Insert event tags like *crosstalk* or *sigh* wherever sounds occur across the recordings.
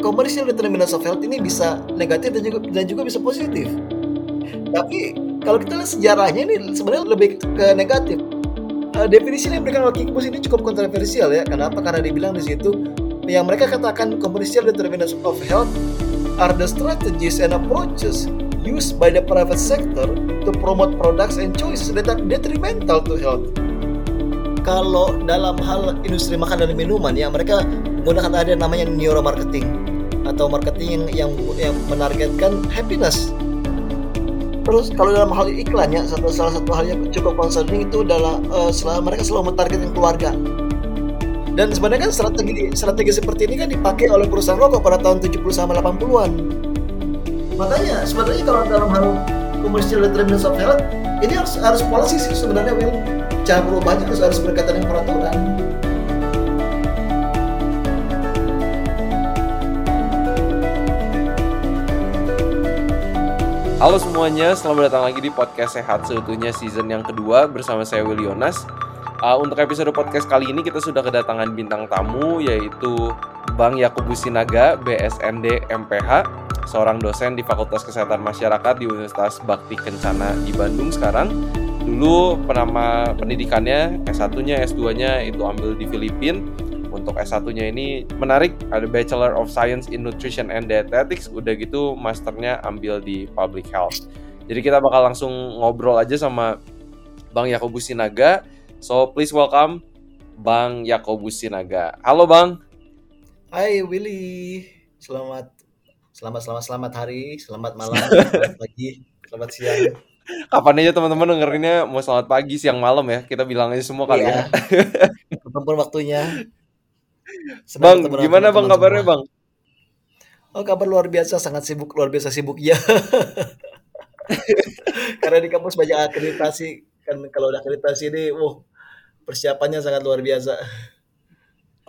commercial determinants of health ini bisa negatif dan juga dan juga bisa positif. Tapi kalau kita lihat sejarahnya ini sebenarnya lebih ke negatif. Uh, definisi yang diberikan oleh Kickbus ini cukup kontroversial ya. Kenapa? Karena dibilang di situ yang mereka katakan commercial determinants of health are the strategies and approaches used by the private sector to promote products and choices that are detrimental to health. Kalau dalam hal industri makanan dan minuman ya mereka menggunakan ada namanya neuromarketing atau marketing yang yang, yang menargetkan happiness Terus kalau dalam hal iklan ya, satu salah satu hal yang cukup concerning itu adalah uh, selalu, mereka selalu mentargetkan keluarga. Dan sebenarnya kan strategi strategi seperti ini kan dipakai oleh perusahaan rokok pada tahun 70 sama 80-an. Makanya sebenarnya kalau dalam hal commercial determinants of health ini harus harus polisi sih sebenarnya Will. Cara perubahannya harus harus berkaitan dengan peraturan. Halo semuanya, selamat datang lagi di podcast Sehat Seutuhnya season yang kedua bersama saya Will Yonas. Uh, untuk episode podcast kali ini kita sudah kedatangan bintang tamu yaitu Bang Yakubus Sinaga, BSND MPH, seorang dosen di Fakultas Kesehatan Masyarakat di Universitas Bakti Kencana di Bandung sekarang. Dulu penama pendidikannya S1-nya, S2-nya itu ambil di Filipina untuk S1-nya ini menarik, ada Bachelor of Science in Nutrition and Dietetics, udah gitu masternya ambil di Public Health. Jadi kita bakal langsung ngobrol aja sama Bang Yakobus Sinaga. So please welcome Bang Yakobus Sinaga. Halo Bang. Hai Willy. Selamat selamat selamat selamat hari, selamat malam, *laughs* selamat pagi, selamat siang. Kapan aja teman-teman dengerinnya mau selamat pagi, siang, malam ya. Kita bilang aja semua kali Iya. ya. Kapan pun waktunya. Bang, gimana Bang kabarnya semua. Bang? Oh kabar luar biasa, sangat sibuk, luar biasa sibuk ya. *laughs* Karena di kampus banyak akreditasi, kan kalau udah akreditasi ini, wah persiapannya sangat luar biasa.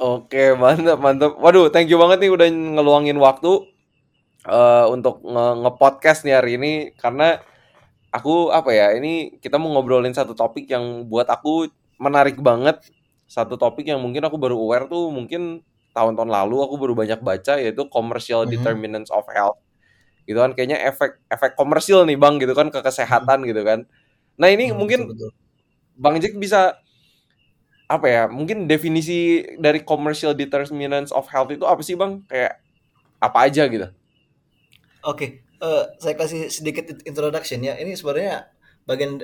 Oke, mantap, mantap. Waduh, thank you banget nih udah ngeluangin waktu eh, untuk nge- nge-podcast nih hari ini karena aku apa ya, ini kita mau ngobrolin satu topik yang buat aku menarik banget. Satu topik yang mungkin aku baru aware tuh mungkin tahun-tahun lalu aku baru banyak baca yaitu commercial Mhm. determinants of health. Gitu kan kayaknya efek efek komersil nih Bang gitu kan ke kesehatan gitu kan. Nah, ini Hmm, mungkin betul-betul. Bang Jack bisa apa ya mungkin definisi dari commercial determinants of health itu apa sih bang kayak apa aja gitu Oke, eh, saya kasih sedikit introduction ya. Ini sebenarnya bagian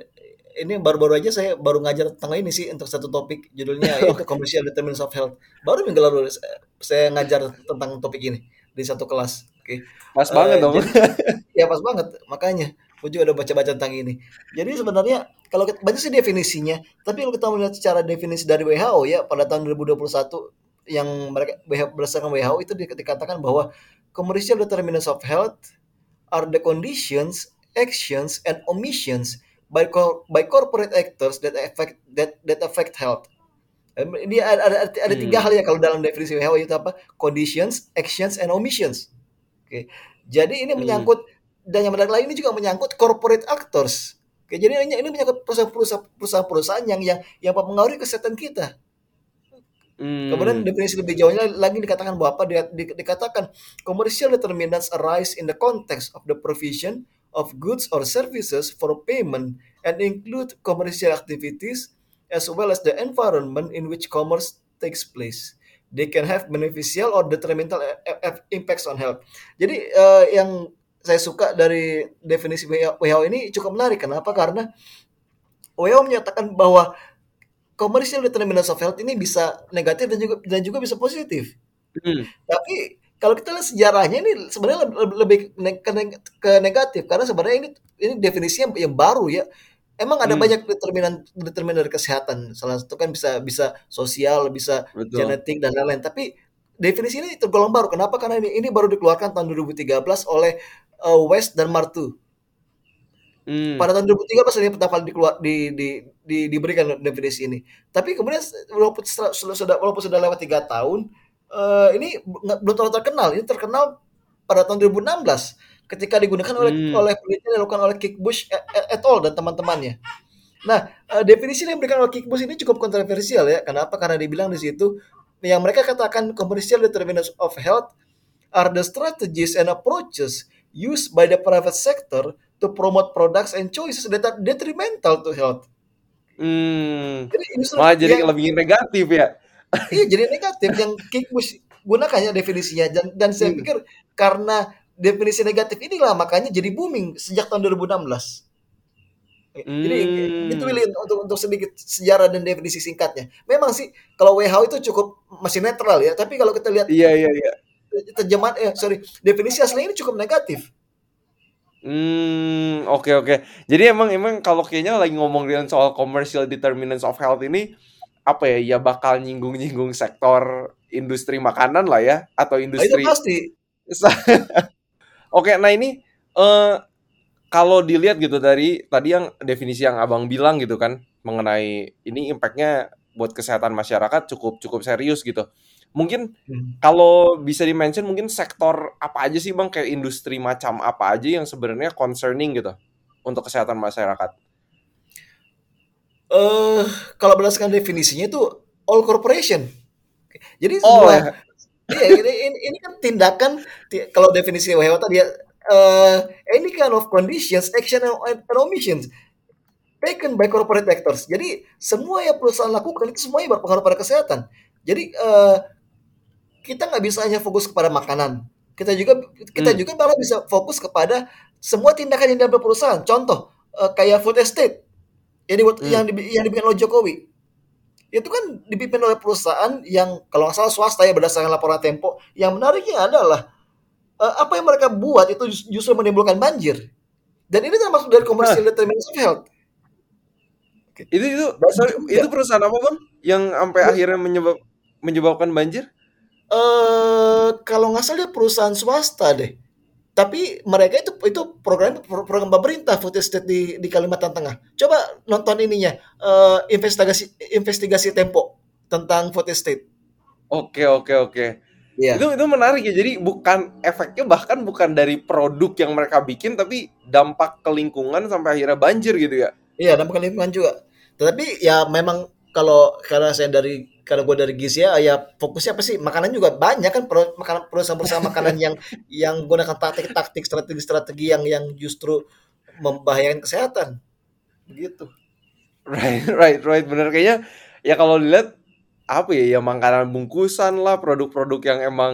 ini baru-baru aja saya baru ngajar tentang ini sih untuk satu topik judulnya *laughs* yaitu commercial determinants of health. Baru minggu lalu saya- ngajar tentang topik ini di satu kelas. Oke. pas Eh, banget dong jadi ya pas banget makanya aku juga udah baca-baca tentang ini. Jadi sebenarnya kalau kita banyak sih definisinya, tapi kalau kita melihat secara definisi dari WHO ya pada tahun 2021 yang mereka berdasarkan WHO itu di- dikatakan bahwa commercial determinants of health are the conditions, actions, and omissions by cor- by corporate actors that affect that that affect health. Ini ada, ada, ada tiga Hmm. hal ya kalau dalam definisi WHO itu apa? Conditions, actions, and omissions. Oke. Jadi ini Hmm. menyangkut dan yang menarik lain ini juga menyangkut corporate actors. Oke, jadi ini, ini menyangkut perusahaan-perusahaan yang yang yang mempengaruhi kesehatan kita. Kemudian hmm. definisi lebih jauhnya lagi dikatakan bahwa apa? Di- di- dikatakan commercial determinants arise in the context of the provision of goods or services for payment and include commercial activities as well as the environment in which commerce takes place. They can have beneficial or detrimental e- e- impacts on health. Jadi eh, yang saya suka dari definisi WHO ini cukup menarik. Kenapa? Karena WHO menyatakan bahwa commercial determinants of health ini bisa negatif dan juga dan juga bisa positif. Hmm. Tapi kalau kita lihat sejarahnya ini sebenarnya lebih, ke, neg- ke negatif karena sebenarnya ini ini definisi yang, baru ya. Emang ada Hmm. banyak determinan determinan dari kesehatan. Salah satu kan bisa bisa sosial, bisa betul genetik dan lain-lain. Tapi definisi ini tergolong baru. Kenapa? Karena ini ini baru dikeluarkan tahun 2013 oleh uh, West dan Martu. hmm. Pada tahun 2013 ini pertama kali dikeluar di, di, di, diberikan definisi ini. Tapi kemudian walaupun sudah walaupun sudah lewat tiga tahun, eh, ini belum terlalu terkenal. Ini terkenal pada tahun 2016 ketika digunakan oleh Hmm. oleh penelitian dilakukan oleh Kickbush et, et- et al dan teman-temannya. Nah, eh, definisi yang diberikan oleh Kickbush ini cukup kontroversial ya. Kenapa? Karena dibilang di situ yang mereka katakan commercial determinants of health are the strategies and approaches used by the private sector to promote products and choices that are detrimental to health. Hmm, Jadi malah jadi yang lebih negatif ya? Iya jadi negatif yang Kickbush gunakannya definisinya dan dan saya Hmm. pikir karena definisi negatif inilah makanya jadi booming sejak tahun 2016. Jadi itu Hmm. Willy untuk untuk sedikit sejarah dan definisi singkatnya. Memang sih kalau WHO itu cukup masih netral ya, tapi kalau kita lihat Iya, iya, iya. terjemahan eh sorry definisi aslinya ini cukup negatif. Hmm, oke oke. Jadi emang emang kalau kayaknya lagi ngomongin soal commercial determinants of health ini apa ya? Ya bakal nyinggung-nyinggung sektor industri makanan lah ya atau Nah, itu industri pasti. *laughs* Oke, nah ini eh kalau dilihat gitu dari tadi yang definisi yang Abang bilang gitu kan mengenai ini impactnya buat kesehatan masyarakat cukup cukup serius gitu. Mungkin Hmm. kalau bisa di-mention mungkin sektor apa aja sih Bang kayak industri macam apa aja yang sebenarnya concerning gitu untuk kesehatan masyarakat? Eh kalau berdasarkan definisinya itu all corporation. Jadi Oh semua ya. iya ini, ini, ini kan tindakan ti- kalau definisi WHO tadi ya eh any kind of conditions, action and omissions taken by corporate actors. Jadi semua yang perusahaan lakukan itu semuanya berpengaruh pada kesehatan. Jadi eh kita nggak bisa hanya fokus kepada makanan. Kita juga kita Hmm. juga malah bisa fokus kepada semua tindakan yang diambil perusahaan. Contoh eh, kayak food estate yang dibuat Hmm. yang, dibi- yang dibikin oleh Jokowi. Itu kan dipimpin oleh perusahaan yang kalau nggak salah swasta ya berdasarkan laporan Tempo. Yang menariknya adalah eh, apa yang mereka buat itu jus- justru menimbulkan banjir. Dan ini termasuk dari commercial determinants of health. Itu itu Dan sorry, juga itu perusahaan apa Bang yang sampai akhirnya menyebab menyebabkan banjir? eh kalau nggak salah dia perusahaan swasta deh. Tapi mereka itu itu program program pemerintah food estate di di Kalimantan Tengah. Coba nonton ininya eh, investigasi investigasi Tempo tentang food estate. Oke oke oke. Iya. Itu itu menarik ya. Jadi bukan efeknya bahkan bukan dari produk yang mereka bikin tapi dampak ke lingkungan sampai akhirnya banjir gitu ya. Iya, dampak lingkungan juga. Tetapi ya memang kalau karena saya dari karena gue dari gizi ya, ya fokusnya apa sih? Makanan juga banyak kan pro, makanan perusahaan-perusahaan *laughs* makanan yang yang gunakan taktik-taktik, strategi-strategi yang yang justru membahayakan kesehatan. Begitu. Right, right, right. Bener kayaknya ya kalau dilihat apa ya, ya makanan bungkusan lah, produk-produk yang emang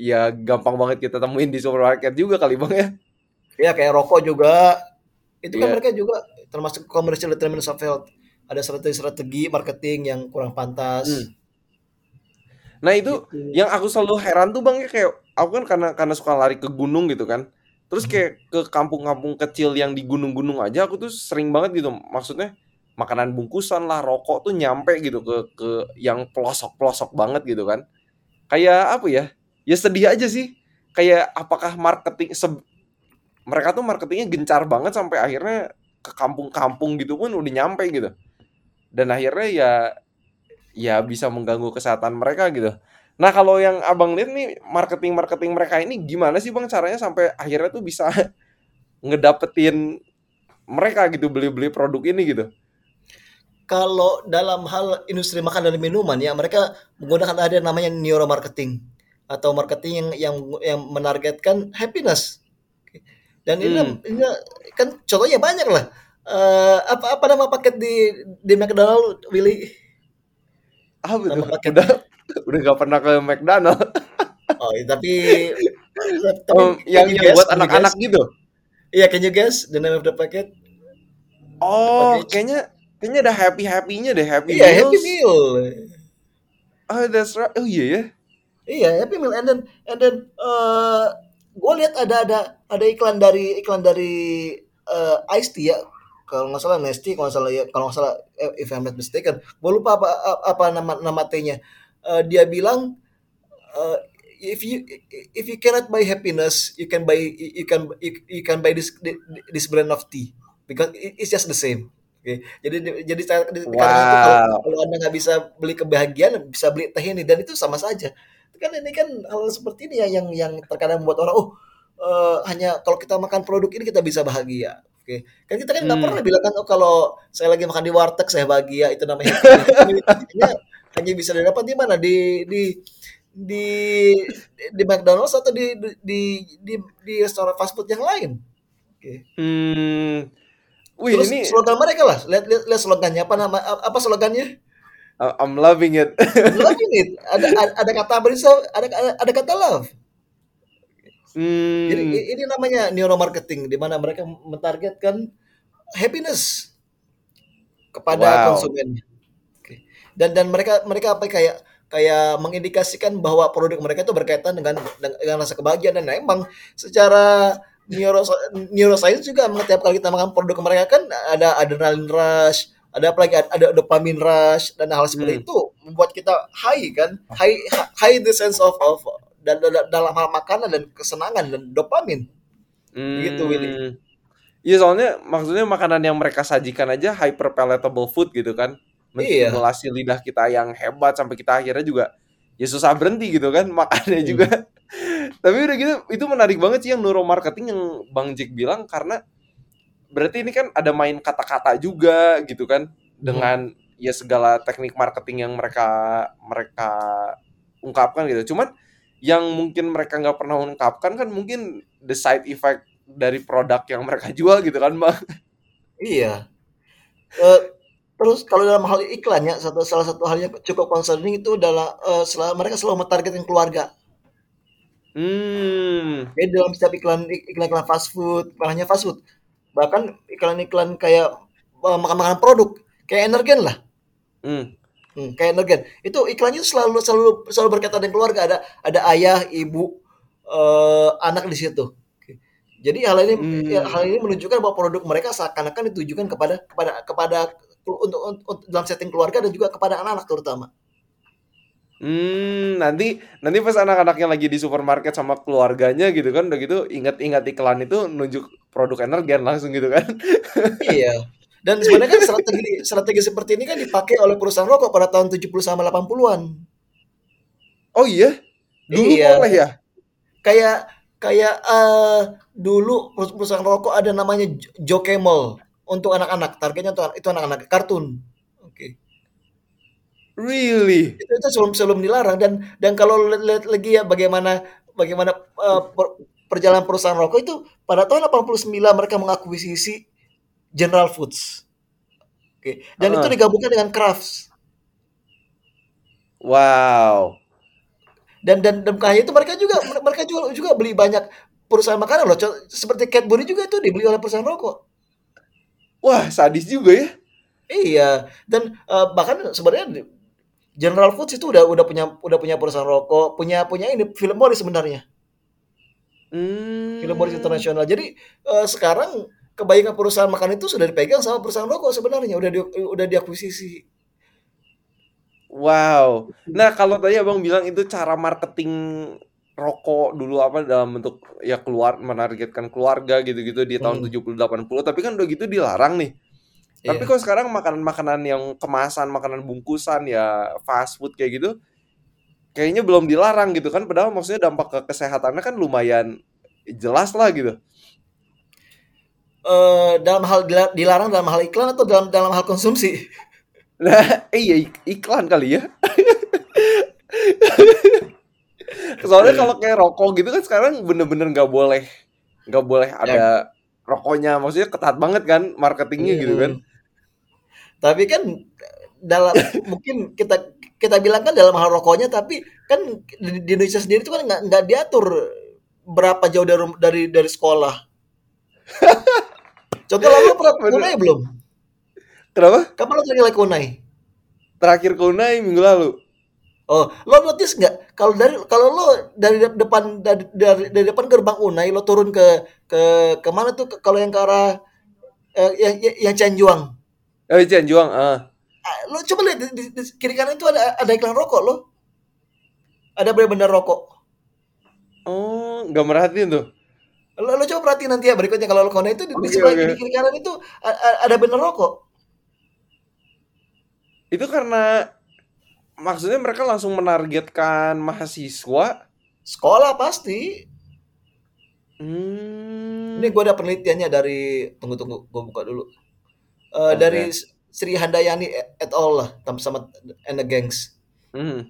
ya gampang banget kita temuin di supermarket juga kali bang ya. Ya kayak rokok juga itu kan Iya. mereka juga termasuk commercial determinants of health. Ada strategi-strategi marketing yang kurang pantas. Hmm. Nah itu Gitu. yang aku selalu heran tuh bang ya kayak aku kan karena karena suka lari ke gunung gitu kan. Terus Hmm. kayak ke kampung-kampung kecil yang di gunung-gunung aja aku tuh sering banget gitu. Maksudnya makanan bungkusan lah, rokok tuh nyampe gitu ke ke yang pelosok-pelosok banget gitu kan. Kayak apa ya? Ya sedih aja sih. Kayak apakah marketing se- mereka tuh marketingnya gencar banget sampai akhirnya ke kampung-kampung gitu pun udah nyampe gitu. Dan akhirnya ya ya bisa mengganggu kesehatan mereka gitu. Nah kalau yang abang lihat nih marketing-marketing mereka ini gimana sih bang caranya sampai akhirnya tuh bisa *laughs* ngedapetin mereka gitu beli-beli produk ini gitu. Kalau dalam hal industri makanan dan minuman ya mereka menggunakan ada namanya neuromarketing atau marketing yang yang yang menargetkan happiness. Dan ini, Hmm. ini kan contohnya banyak lah. Eh, apa apa nama paket di di McDonald Willy? Apa Nama tuh? paket. Udah udah gak pernah ke McDonald. Oh, iya, tapi *laughs* tapi can yang yang guess? buat anak-anak gitu. Iya, can you guess the name of the packet? Oh, Package. kayaknya kayaknya ada happy happynya deh happy Iya, Happy meals. Meal. Oh that's right. Oh iya ya. Iya, Happy Meal. And then and then eh gue lihat ada ada ada iklan dari iklan dari eh Ice Tea ya. Kalau nggak salah Nesty, kalau nggak salah ya, kalau nggak salah eh, if I'm not mistaken, gue lupa apa apa nama nama T-nya. Eh, dia bilang eh, if you if you cannot buy happiness, you can buy you can you, can buy this this brand of tea because it- it's just the same. Oke, jadi jadi saya- dikatakan itu kalau Wow. kalau anda nggak bisa beli kebahagiaan, bisa beli teh ini dan itu sama saja. Kan ini kan hal seperti ini yang yang yang terkadang membuat orang oh eh, hanya kalau kita makan produk ini kita bisa bahagia. Oke, kan kita kan nggak Hmm. pernah bilang kan oh kalau saya lagi makan di warteg saya bahagia itu namanya *laughs* hanya bisa didapat di mana di di di di McDonald's atau di di di di restoran fast food yang lain. Oke. Hmm. Wih, Terus ini slogan mereka lah. Lihat lihat, lihat slogannya apa nama apa slogannya? I'm loving it. Loving it. Ada *laughs* ada, kata berisa, ada ada, ada kata love. Jadi Hmm. i- ini namanya neuromarketing di mana mereka mentargetkan happiness kepada Wow. konsumen. Oke. Dan dan mereka mereka apa kayak kayak mengindikasikan bahwa produk mereka itu berkaitan dengan dengan, rasa kebahagiaan dan emang secara neuro neuroscience juga setiap kali kita makan produk mereka kan ada adrenalin rush, ada apa lagi ada dopamine rush dan hal seperti Hmm. itu membuat kita high kan, high high the sense of of dan dan- dalam hal makanan dan kesenangan dan dopamin. Begitu, Willy. Hmm. Iya soalnya maksudnya makanan yang mereka sajikan aja hyper palatable food gitu kan. Iya. Menstimulasi lidah kita yang hebat sampai kita akhirnya juga ya susah berhenti gitu kan makannya Hmm. juga. *laughs* Tapi udah gitu itu menarik banget sih yang neuromarketing yang Bang Jack bilang karena berarti ini kan ada main kata-kata juga gitu kan dengan ya segala teknik marketing yang mereka mereka ungkapkan gitu. Cuman yang mungkin mereka nggak pernah ungkapkan kan mungkin the side effect dari produk yang mereka jual gitu kan bang. Iya. Eh, terus kalau dalam hal iklannya satu salah satu hal yang cukup concerning itu adalah eh, selalu, mereka selalu mentargetkan keluarga. Hmm. Jadi dalam setiap iklan iklan-iklan fast food, bukan hanya fast food, bahkan iklan-iklan kayak eh, makan-makanan produk kayak energen lah. Hmm. Hmm, kayak energen. Itu iklannya selalu selalu selalu berkaitan dengan keluarga. Ada ada ayah, ibu, eh, anak di situ. Jadi hal ini Hmm. ya, hal ini menunjukkan bahwa produk mereka seakan-akan ditujukan kepada kepada kepada untuk, untuk, untuk dalam setting keluarga dan juga kepada anak-anak terutama. Hmm, nanti nanti pas anak-anaknya lagi di supermarket sama keluarganya gitu kan udah gitu ingat-ingat iklan itu nunjuk produk energen langsung gitu kan. Iya. *laughs* Dan sebenarnya kan strategi strategi seperti ini kan dipakai oleh perusahaan rokok pada tahun 70 sama 80-an. Oh iya? Dulu Iya. boleh ya? Kayak kayak eh dulu perus- perusahaan rokok ada namanya Jo- Joe Camel untuk anak-anak. Targetnya tuh itu anak-anak kartun. Oke. Really? Itu, itu sebelum sebelum dilarang dan dan kalau lihat lagi ya bagaimana bagaimana eh, per- perjalanan perusahaan rokok itu pada tahun 89 mereka mengakuisisi General Foods. Oke. Dan itu Heeh. digabungkan dengan Crafts. Wow. dan dan dan itu mereka juga mereka juga juga beli banyak perusahaan makanan loh seperti Cadbury juga itu dibeli oleh perusahaan rokok Wah, sadis juga ya. iya dan eh, bahkan sebenarnya General Foods itu udah udah punya udah punya perusahaan rokok punya punya ini Philip Morris sebenarnya Hmm. Philip Morris internasional jadi eh, sekarang kebaikan perusahaan makan itu sudah dipegang sama perusahaan rokok sebenarnya udah di, udah diakuisisi Wow. Nah, kalau tadi Abang bilang itu cara marketing rokok dulu apa dalam bentuk ya keluar menargetkan keluarga gitu-gitu di tahun Hmm. 70 80 tapi kan udah gitu dilarang nih. Tapi Iya. kok sekarang makanan-makanan yang kemasan, makanan bungkusan ya fast food kayak gitu kayaknya belum dilarang gitu kan padahal maksudnya dampak ke kesehatannya kan lumayan jelas lah gitu. Eh, dalam hal dila- dilarang dalam hal iklan atau dalam dalam hal konsumsi Nah, iya ik- iklan kali ya. Soalnya kalau kayak rokok gitu kan sekarang bener-bener nggak boleh nggak boleh ada rokoknya, maksudnya ketat banget kan marketingnya gitu kan. Hmm. Tapi kan dalam mungkin kita kita bilang kan dalam hal rokoknya, tapi kan di, di Indonesia sendiri itu kan nggak nggak diatur berapa jauh dari dari dari sekolah. *laughs* Contoh lalu pernah kunai belum? Kenapa? Kapan lo terakhir kunai? Terakhir ke Unai minggu lalu. Oh, lo notice nggak kalau dari kalau lo dari de- depan dari, dari, dari depan gerbang Unai lo turun ke ke ke mana tuh kalau yang ke arah eh, yang yang, Cianjuang. Eh Cianjuang, ah. Ah, lo coba lihat di, di, di kiri kanan itu ada ada iklan rokok lo. Ada benar-benar rokok. Oh, nggak merhatiin tuh. Lo, lo coba perhatiin nanti ya berikutnya kalau lo kona itu di, sebelah di kiri kanan itu ada benar rokok. Itu karena maksudnya mereka langsung menargetkan mahasiswa. Sekolah pasti. Hmm. Ini gue ada penelitiannya dari tunggu tunggu gue buka dulu. Eh, Oke. Dari Sri Handayani et al lah sama and the gangs. Hmm.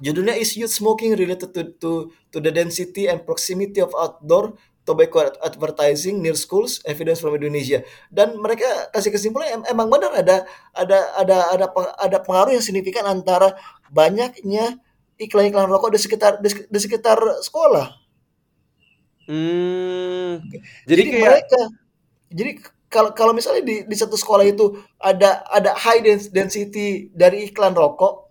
Judulnya is youth smoking related to to to the density and proximity of outdoor tobacco advertising near schools evidence from Indonesia dan mereka kasih kesimpulan em emang benar ada ada ada ada ada pengaruh yang signifikan antara banyaknya iklan-iklan rokok di sekitar di, di sekitar sekolah. Hmm. Jadi, jadi kayak mereka jadi kalau kalau misalnya di di satu sekolah itu ada ada high density dari iklan rokok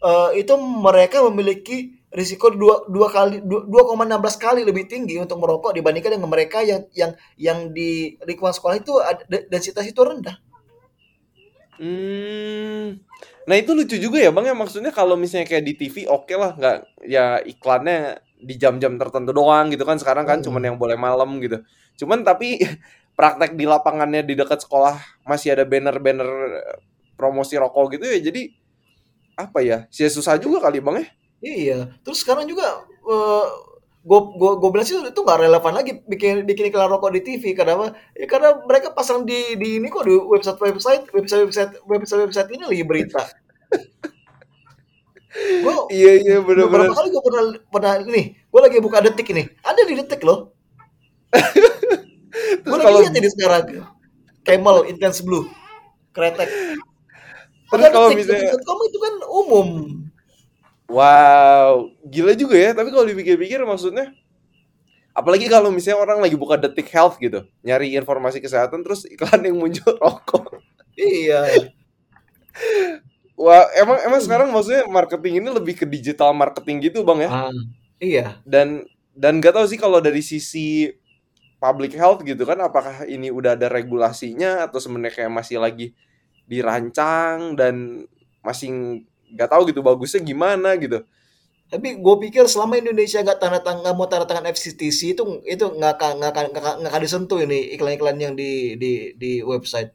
uh, itu mereka memiliki risiko dua, dua kali dua koma enam belas kali lebih tinggi untuk merokok dibandingkan dengan mereka yang yang yang di lingkungan sekolah itu densitas itu rendah. Hmm. Nah itu lucu juga ya bang ya maksudnya kalau misalnya kayak di TV oke okay lah nggak ya iklannya di jam-jam tertentu doang gitu kan sekarang kan hmm. cuman yang boleh malam gitu. Cuman tapi *laughs* praktek di lapangannya di dekat sekolah masih ada banner-banner promosi rokok gitu ya jadi apa ya sih susah juga kali bang ya iya. Terus sekarang juga uh, gue gue gue bilang sih itu nggak relevan lagi bikin bikin iklan rokok di TV karena ya karena mereka pasang di di ini kok di website website website website website website ini lagi berita. Gue iya iya benar benar kali gue pernah pernah ini gue lagi buka detik ini. Ada di detik loh. *laughs* Gue lagi lihat ini sekarang. Camel Intense Blue. Kretek. Terus kalau misalnya kamu itu kan umum. Wow, gila juga ya. Tapi kalau dipikir-pikir maksudnya apalagi kalau misalnya orang lagi buka detik health gitu, nyari informasi kesehatan terus iklan yang muncul *laughs* rokok. Iya. Wah, emang emang sekarang maksudnya marketing ini lebih ke digital marketing gitu, Bang ya? Uh, iya. Dan dan gak tahu sih kalau dari sisi public health gitu kan apakah ini udah ada regulasinya atau sebenarnya kayak masih lagi dirancang dan masih nggak tahu gitu bagusnya gimana gitu. Tapi gue pikir selama Indonesia nggak tanda tangan mau tanda tangan FCTC itu itu nggak akan nggak akan nggak akan disentuh ini iklan-iklan yang di di di website.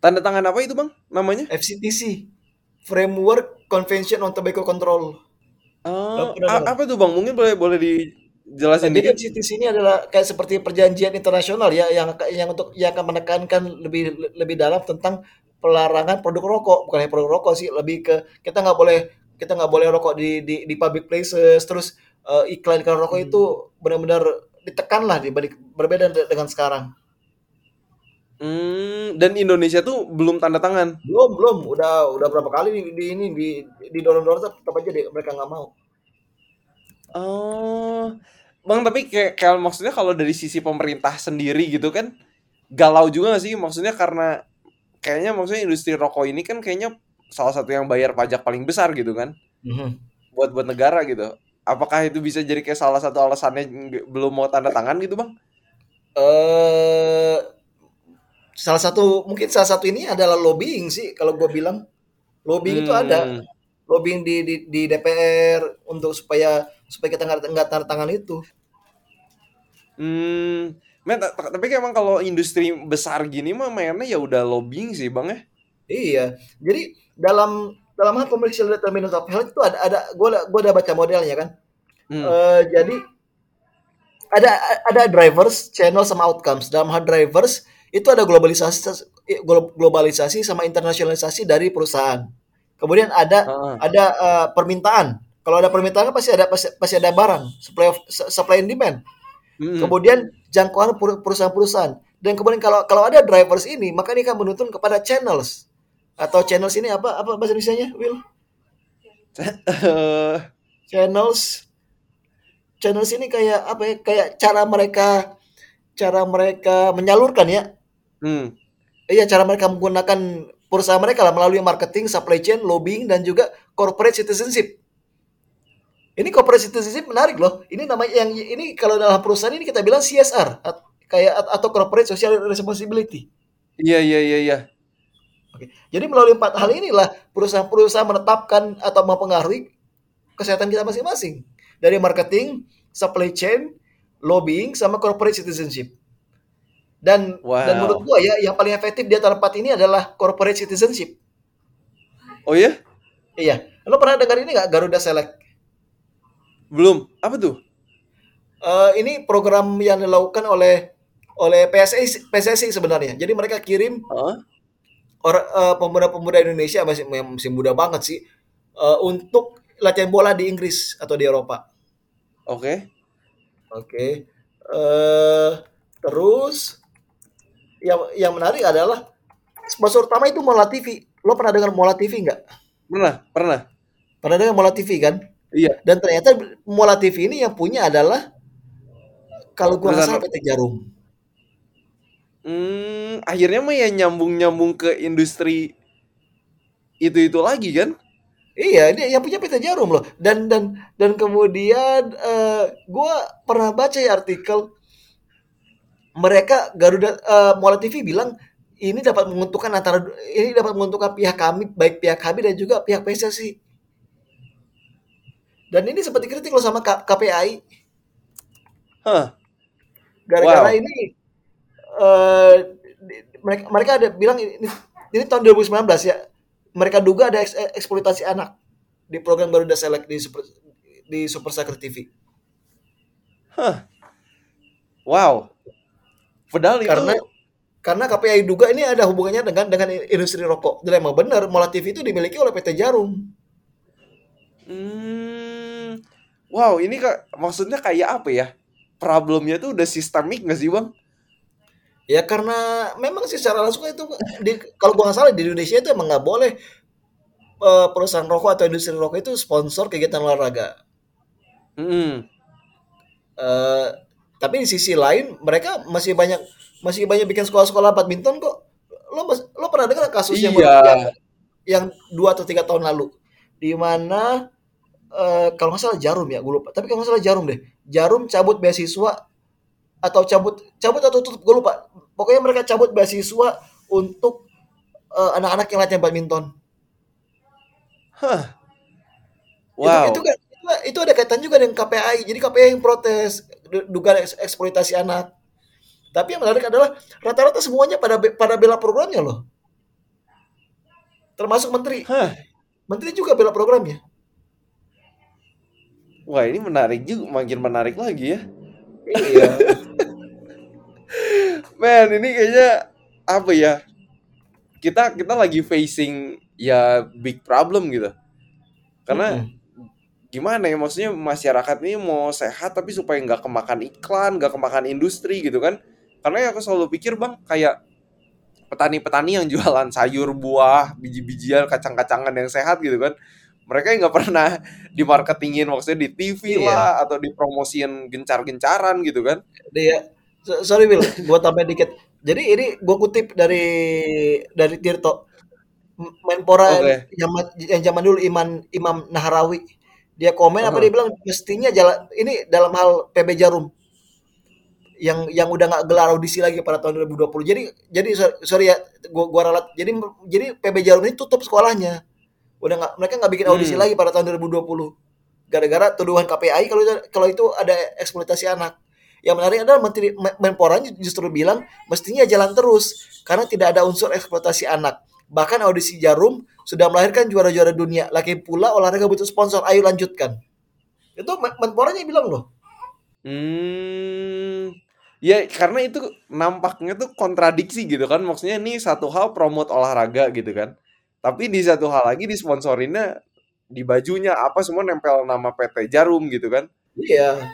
Tanda tangan apa itu bang? Namanya? FCTC, Framework Convention on Tobacco Control. Oh, apa tuh bang? Mungkin boleh boleh dijelasin Jadi FCTC ini adalah kayak seperti perjanjian internasional ya yang yang untuk yang akan menekankan lebih lebih dalam tentang pelarangan produk rokok bukan hanya produk rokok sih lebih ke kita nggak boleh kita nggak boleh rokok di di di public places terus uh, iklan iklan rokok hmm. itu benar-benar ditekan lah dibanding berbeda dengan sekarang. Hmm, dan Indonesia tuh belum tanda tangan. Belum, belum. Udah udah berapa kali di, di ini di di dorong-dorong tetap aja deh mereka nggak mau. Oh. Bang, tapi kayak, kayak maksudnya kalau dari sisi pemerintah sendiri gitu kan galau juga gak sih? Maksudnya karena kayaknya maksudnya industri rokok ini kan kayaknya salah satu yang bayar pajak paling besar gitu kan mm-hmm. buat buat negara gitu apakah itu bisa jadi kayak salah satu alasannya belum mau tanda tangan gitu bang uh, salah satu mungkin salah satu ini adalah lobbying sih kalau gue bilang lobbying hmm. itu ada hmm. lobbying di, di di DPR untuk supaya supaya kita nggak nggak tanda tangan itu hmm Men, tapi emang kalau industri besar gini mah mainnya ya udah lobbying sih bang ya. Iya, jadi dalam dalam hal commercial determinants of health itu ada ada gue gue udah baca modelnya kan. Hmm. Uh, jadi ada ada drivers, channel sama outcomes. Dalam hal drivers itu ada globalisasi globalisasi sama internasionalisasi dari perusahaan. Kemudian ada uh. ada uh, permintaan. Kalau ada permintaan pasti ada pasti, pasti ada barang, supply of, supply and demand. Hmm. Kemudian jangkauan perusahaan-perusahaan. Dan kemudian kalau kalau ada drivers ini, maka ini akan menuntun kepada channels. Atau channels ini apa apa bahasa Indonesia-nya, Will? *laughs* channels channels ini kayak apa ya? Kayak cara mereka cara mereka menyalurkan ya. Hmm. Iya, cara mereka menggunakan perusahaan mereka lah melalui marketing, supply chain, lobbying dan juga corporate citizenship. Ini corporate citizenship menarik loh. Ini namanya yang ini kalau dalam perusahaan ini kita bilang CSR kayak atau corporate social responsibility. Iya iya iya iya. Oke. Jadi melalui empat hal inilah perusahaan-perusahaan menetapkan atau mempengaruhi kesehatan kita masing-masing. Dari marketing, supply chain, lobbying sama corporate citizenship. Dan wow. dan menurut gua ya yang paling efektif di antara empat ini adalah corporate citizenship. Oh ya? Iya. Lo pernah dengar ini nggak Garuda Select? Belum. Apa tuh? Uh, ini program yang dilakukan oleh oleh PSSI PSSI sebenarnya. Jadi mereka kirim huh? or, uh, pemuda-pemuda Indonesia masih masih muda banget sih uh, untuk latihan bola di Inggris atau di Eropa. Oke. Oke. Eh terus yang yang menarik adalah sponsor utama itu Mola TV. Lo pernah dengar Mola TV nggak? Pernah, pernah. Pernah dengar Mola TV kan? Iya. Dan ternyata Mola TV ini yang punya adalah kalau gua salah PT Jarum. Hmm, akhirnya mah ya nyambung-nyambung ke industri itu-itu lagi kan? Iya, ini yang punya PT Jarum loh. Dan dan dan kemudian eh, gua pernah baca ya artikel mereka Garuda eh, Mola TV bilang ini dapat menguntungkan antara ini dapat menguntungkan pihak kami baik pihak kami dan juga pihak PSSI. Dan ini sempat dikritik loh sama KPI Hah. gara-gara Wow. ini eh, di- mereka mereka ada bilang ini, ini tahun 2019 ya. Mereka duga ada eks- eksploitasi anak di program Garuda Select di Super di Super Soccer TV. Hah. Wow. Padahal itu Karena karena KPI duga ini ada hubungannya dengan dengan industri rokok. Dan emang benar Mola TV itu dimiliki oleh PT Jarum. Hmm. Wow, ini kak maksudnya kayak apa ya? Problemnya tuh udah sistemik nggak sih bang? Ya karena memang sih secara langsung itu di, kalau gua nggak salah di Indonesia itu emang nggak boleh eh, perusahaan rokok atau industri rokok itu sponsor kegiatan olahraga. Hmm. Eh, tapi di sisi lain mereka masih banyak masih banyak bikin sekolah-sekolah badminton kok. Lo mas- lo pernah dengar kasus yang Iya. yang, yang dua atau tiga tahun lalu di mana eh, kalau nggak salah Jarum ya gue lupa. Tapi kalau nggak salah Jarum deh. Jarum cabut beasiswa atau cabut cabut atau tutup gue lupa. Pokoknya mereka cabut beasiswa untuk eh, anak-anak yang latihan badminton. Hah. Itu, Wow. itu kan itu, itu ada kaitan juga dengan KPI. Jadi KPI yang protes du- dugaan eks- eksploitasi anak. Tapi yang menarik adalah rata-rata semuanya pada pada bela programnya loh. Termasuk menteri. Hah. Menteri juga bela programnya. Wah, ini menarik juga, makin menarik lagi ya. Iya. *laughs* Man, ini kayaknya apa ya? Kita kita lagi facing ya big problem gitu. Karena Mm-mm. gimana ya maksudnya masyarakat ini mau sehat tapi supaya nggak kemakan iklan, nggak kemakan industri gitu kan. Karena ya aku selalu pikir bang kayak petani-petani yang jualan sayur, buah, biji-bijian, kacang-kacangan yang sehat gitu kan. Mereka yang nggak pernah *laughs* dimarketingin maksudnya di TV Iya. lah atau dipromosiin gencar-gencaran gitu kan. Dia so- sorry Will, gua tambahin dikit. Jadi ini gua kutip dari dari Tirto. Menpora Oke. yang, yang zaman dulu Iman Imam Nahrawi. Dia komen apa Aha. dia bilang mestinya jalan ini dalam hal PB Jarum yang yang udah nggak gelar audisi lagi pada tahun 2020. Jadi jadi so- sorry ya gua gua ralat. Jadi jadi PB Jarum ini tutup sekolahnya. Udah nggak mereka nggak bikin audisi Hmm. lagi pada tahun 2020. Gara-gara tuduhan KPI kalau itu, kalau itu ada eksploitasi anak. Yang menarik adalah Menteri Men- Menpora justru bilang mestinya jalan terus karena tidak ada unsur eksploitasi anak. Bahkan audisi Jarum sudah melahirkan juara-juara dunia. Lagi pula olahraga butuh sponsor. Ayo lanjutkan. Itu Men- Menporanya bilang loh. Hmm, ya karena itu nampaknya tuh kontradiksi gitu kan. Maksudnya ini satu hal promote olahraga gitu kan. Tapi di satu hal lagi disponsorinnya di bajunya apa semua nempel nama PT Jarum gitu kan. Iya.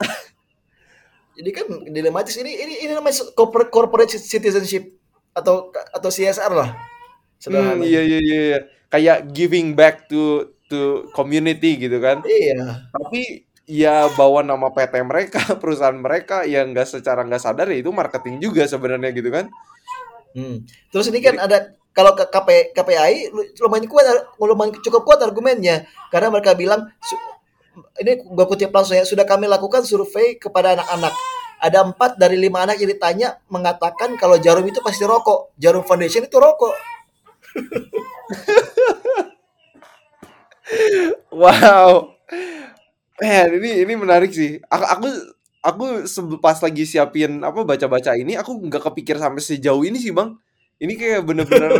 *laughs* Jadi kan dilematis ini ini ini namanya corporate, corporate citizenship atau atau CSR lah. Hmm, Sederhananya. iya iya iya iya. Kayak giving back to to community gitu kan. Iya. Tapi ya bawa nama PT mereka, *laughs* perusahaan mereka yang nggak secara nggak sadar ya itu marketing juga sebenarnya gitu kan. Hmm. Terus ini kan ada kalau ke KP, KPI lu- lumayan kuat lumayan cukup kuat argumennya karena mereka bilang ini gua kutip langsung ya sudah kami lakukan survei kepada anak-anak ada empat dari lima anak yang ditanya mengatakan kalau jarum itu pasti rokok jarum foundation itu rokok *laughs* Wow. Man, ini ini menarik sih. Aku aku aku pas lagi siapin apa baca-baca ini aku nggak kepikir sampai sejauh ini sih, Bang. Ini kayak bener-bener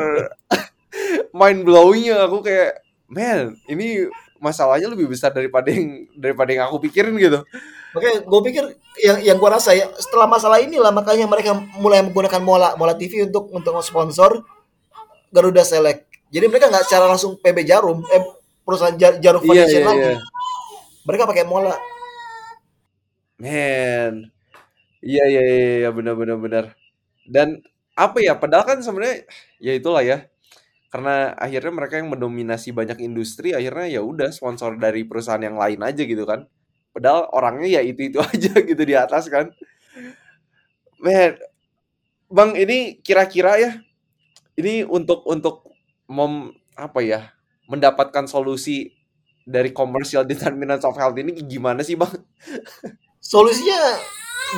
mind blowing ya aku kayak man, ini masalahnya lebih besar daripada yang daripada yang aku pikirin gitu. Oke, gue pikir yang yang gua rasa ya setelah masalah inilah makanya mereka mulai menggunakan Mola Mola TV untuk untuk sponsor Garuda Select. Jadi mereka nggak secara langsung PB Jarum, eh perusahaan jar jarum foundation iya lagi. iya. Mereka pakai mola. Man. Iya iya iya iya, benar benar benar. Dan apa ya, padahal kan sebenarnya ya itulah ya. Karena akhirnya mereka yang mendominasi banyak industri, akhirnya ya udah sponsor dari perusahaan yang lain aja gitu kan. Padahal orangnya ya itu-itu *laughs* aja gitu di atas kan. Man, Bang, ini kira-kira ya, ini untuk untuk mem apa ya, mendapatkan solusi dari commercial *laughs* determinants of health ini gimana sih, Bang? Solusinya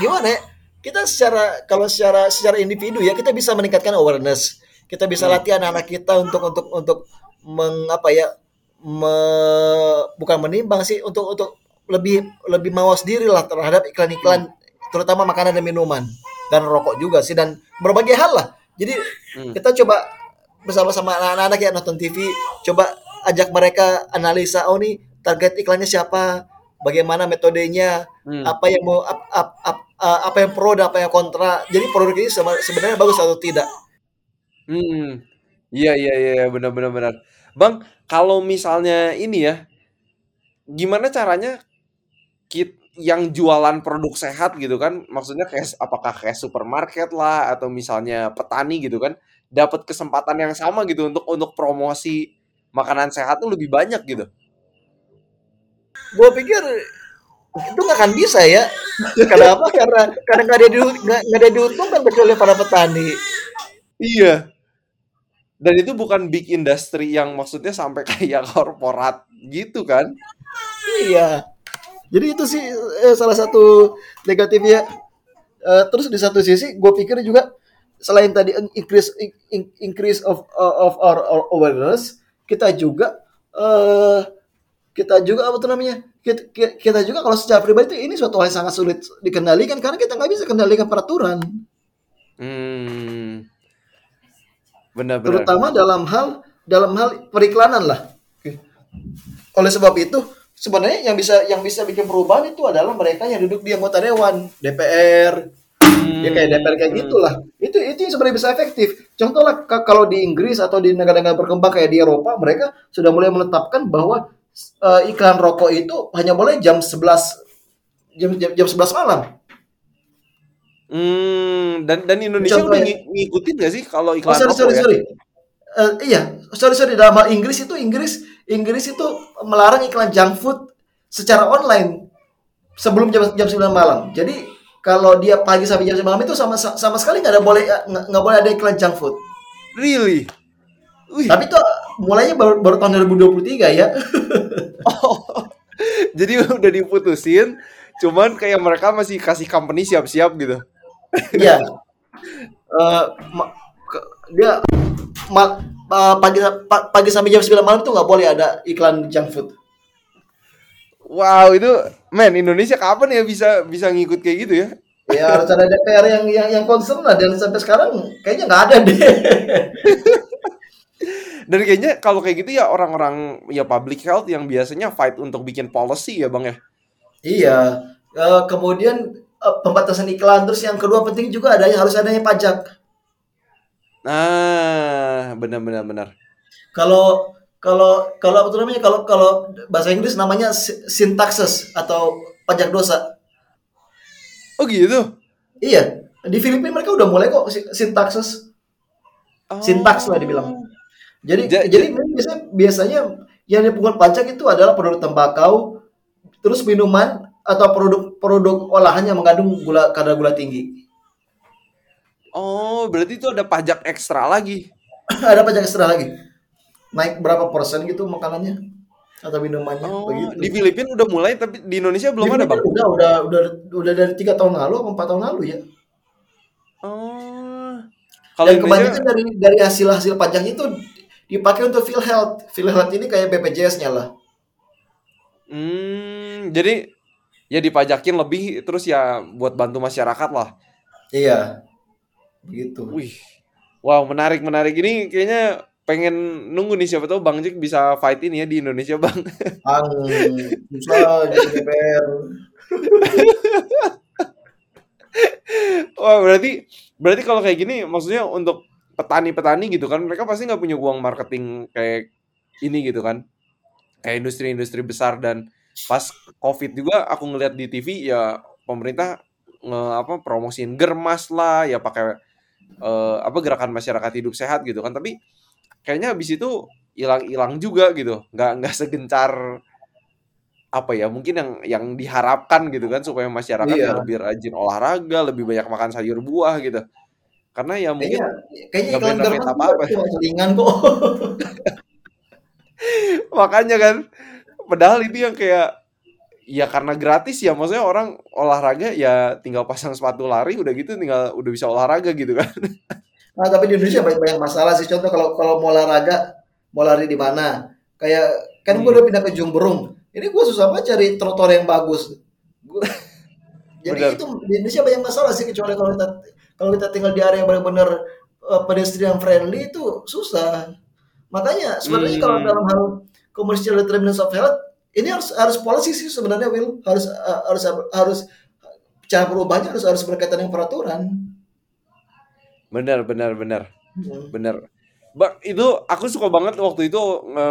gimana ya? Kita secara kalau secara secara individu ya kita bisa meningkatkan awareness. Kita bisa Hmm. latih anak-anak kita untuk untuk untuk mengapa ya me- bukan menimbang sih untuk untuk lebih lebih mawas diri lah terhadap iklan-iklan terutama makanan dan minuman dan rokok juga sih dan berbagai hal lah. Jadi Hmm. kita coba bersama-sama anak-anak yang nonton TV coba ajak mereka analisa oh nih target iklannya siapa bagaimana metodenya Hmm. apa yang mau ap- ap- ap- uh, apa yang pro dan apa yang kontra jadi produk ini sebenarnya bagus atau tidak Hmm. Iya iya iya iya, benar benar benar. Bang, kalau misalnya ini ya, gimana caranya kit yang jualan produk sehat gitu kan, maksudnya kayak apakah kayak supermarket lah atau misalnya petani gitu kan, dapat kesempatan yang sama gitu untuk untuk promosi makanan sehat tuh lebih banyak gitu. gue pikir itu nggak akan bisa ya. Kenapa? Karena karena nggak ada di- nggak nggak ada diuntungkan kecuali para petani. Iya. Dan itu bukan big industry yang maksudnya sampai kayak korporat gitu kan. iya. Jadi itu sih eh, salah satu negatifnya. Eh, terus di satu sisi gue pikir juga selain tadi increase in- increase of of our, our awareness kita juga eh kita juga apa tuh namanya kita, kita juga kalau secara pribadi itu ini suatu hal yang sangat sulit dikendalikan karena kita nggak bisa kendalikan peraturan Hmm. Benar-benar. terutama dalam hal dalam hal periklanan lah Oke. oleh sebab itu sebenarnya yang bisa yang bisa bikin perubahan itu adalah mereka yang duduk di anggota dewan DPR ya kayak DPR kayak Hmm. gitulah itu itu yang sebenarnya bisa efektif contoh lah ka- kalau di Inggris atau di negara-negara berkembang kayak di Eropa mereka sudah mulai menetapkan bahwa eh, iklan rokok itu hanya boleh jam 11 jam jam, jam 11 malam Hmm, dan dan Indonesia udah ng- ngikutin gak sih kalau Oh, iklan sorry, rokok sorry, ya? sorry. Eh, iya, sorry, sorry. Dalam hal Inggris itu, Inggris, Inggris itu melarang iklan junk food secara online sebelum jam jam 9 malam. Jadi kalau dia pagi sampai jam 9 malam itu sama sama sekali nggak ada boleh nggak nggak boleh ada iklan junk food. Really? Wih. Tapi itu mulainya baru, baru tahun 2023 ya. *laughs* Oh. Jadi udah diputusin, cuman kayak mereka masih kasih company siap-siap gitu. Iya. Eh, ke- dia ma- pa- pagi pa- pagi sampai jam 9 malam itu nggak boleh ada iklan junk food. Wow, itu men Indonesia kapan ya bisa bisa ngikut kayak gitu ya? Ya harus ada DPR yang yang yang concern lah dan sampai sekarang kayaknya nggak ada deh. *laughs* Dan kayaknya kalau kayak gitu ya orang-orang ya public health yang biasanya fight untuk bikin policy ya, Bang ya. iya. Eh, kemudian eh, pembatasan iklan terus yang kedua penting juga ada harus adanya pajak. Nah, benar benar. Kalau kalau kalau apa tuh namanya kalau kalau bahasa Inggris namanya si- sin taxes atau pajak dosa. Oh gitu. Iya. Di Filipina mereka udah mulai kok si- sin taxes. Syntax lah dibilang. Jadi Ja- jadi biasanya biasanya yang dipungut pajak itu adalah produk tembakau, terus minuman atau produk-produk olahan yang mengandung gula kadar gula tinggi. Oh, berarti itu ada pajak ekstra lagi. *clears throat* Ada pajak ekstra lagi. Naik berapa persen gitu makanannya atau minumannya Oh, begitu. di Filipina udah mulai tapi di Indonesia belum Di ada, Bang. Udah udah udah udah dari tiga tahun lalu atau empat tahun lalu ya. Oh. Kalau Dan kebanyakan dari dari hasil hasil pajaknya itu dipakai untuk feel health. Feel health ini kayak BPJS-nya lah. hmm, jadi ya dipajakin lebih terus ya buat bantu masyarakat lah. Iya. Begitu. Wih. Wow, menarik menarik ini kayaknya pengen nunggu nih siapa tahu Bang Jik bisa fight ini ya di Indonesia, Bang. Ang susah jadi DPR. Wah, berarti berarti kalau kayak gini maksudnya untuk petani-petani gitu kan mereka pasti nggak punya uang marketing kayak ini gitu kan. kayak industri-industri besar dan pas covid juga aku ngeliat di TV ya pemerintah nge apa promosiin germas lah ya pakai eh, apa gerakan masyarakat hidup sehat gitu kan tapi kayaknya habis itu hilang-hilang juga gitu nggak nggak segencar apa ya mungkin yang yang diharapkan gitu kan supaya masyarakat ya Iya. lebih rajin olahraga lebih banyak makan sayur buah gitu karena ya mungkin Kayaknya kayaknya iklan juga apa-apa cuma selingan kok. *laughs* makanya kan padahal itu yang kayak ya karena gratis ya maksudnya orang olahraga ya tinggal pasang sepatu lari udah gitu tinggal udah bisa olahraga gitu kan *laughs* Nah, tapi di Indonesia banyak, banyak masalah sih. Contoh kalau kalau mau olahraga, mau lari di mana? Kayak kan gue Hmm. udah pindah ke Jumberung. Ini gue susah banget cari trotoar yang bagus. Gua- *laughs* jadi Benar. itu di Indonesia banyak masalah sih kecuali kalau kita kalau kita tinggal di area yang benar-benar eh, pedestrian friendly itu susah. Makanya sebenarnya kalau Hmm. dalam hal commercial determinants of health ini harus harus policy sih sebenarnya Will harus eh, harus harus cara perubahannya harus harus berkaitan dengan peraturan. bener bener bener Hmm. bener Bang, itu aku suka banget waktu itu nge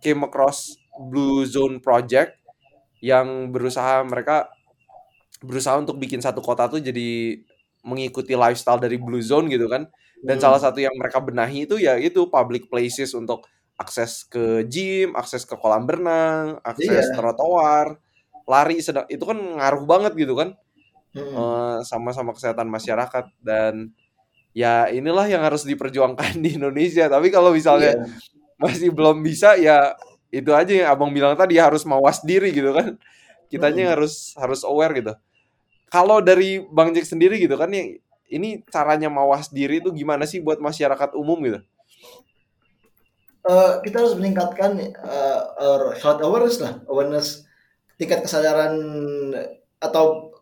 came across Blue Zone Project yang berusaha mereka berusaha untuk bikin satu kota tuh jadi mengikuti lifestyle dari Blue Zone gitu kan. Dan Hmm. salah satu yang mereka benahi itu ya itu public places untuk akses ke gym, akses ke kolam berenang, akses Iya. trotoar, lari sedang itu kan ngaruh banget gitu kan Hmm. eh, sama-sama kesehatan masyarakat dan ya inilah yang harus diperjuangkan *laughs* di Indonesia. Tapi kalau misalnya Iya. masih belum bisa ya itu aja yang abang bilang tadi harus mawas diri gitu kan kitanya Mm-mm. harus harus aware gitu kalau dari bang Jack sendiri gitu kan ya ini caranya mawas diri itu gimana sih buat masyarakat umum gitu Eh, kita harus meningkatkan eh, our health awareness lah, awareness tingkat kesadaran atau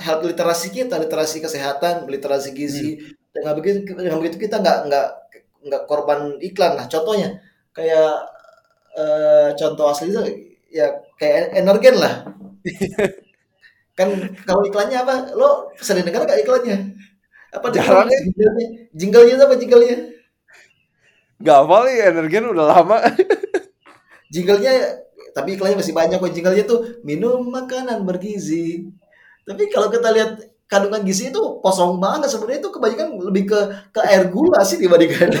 health literasi kita, literasi kesehatan, literasi gizi. Dengan begitu, dengan begitu kita nggak nggak nggak korban iklan lah. Contohnya kayak eh, contoh asli itu ya kayak energen lah. *laughs* kan kalau iklannya apa? Lo sering dengar nggak iklannya? Apa Jarang ya. jinglenya? Jinglenya apa jinglenya? Gak hafal ya energen udah lama *laughs* jinglenya tapi iklannya masih banyak kok jinglenya tuh minum makanan bergizi tapi kalau kita lihat kandungan gizi itu kosong banget sebenarnya itu kebanyakan lebih ke ke air gula sih dibandingkan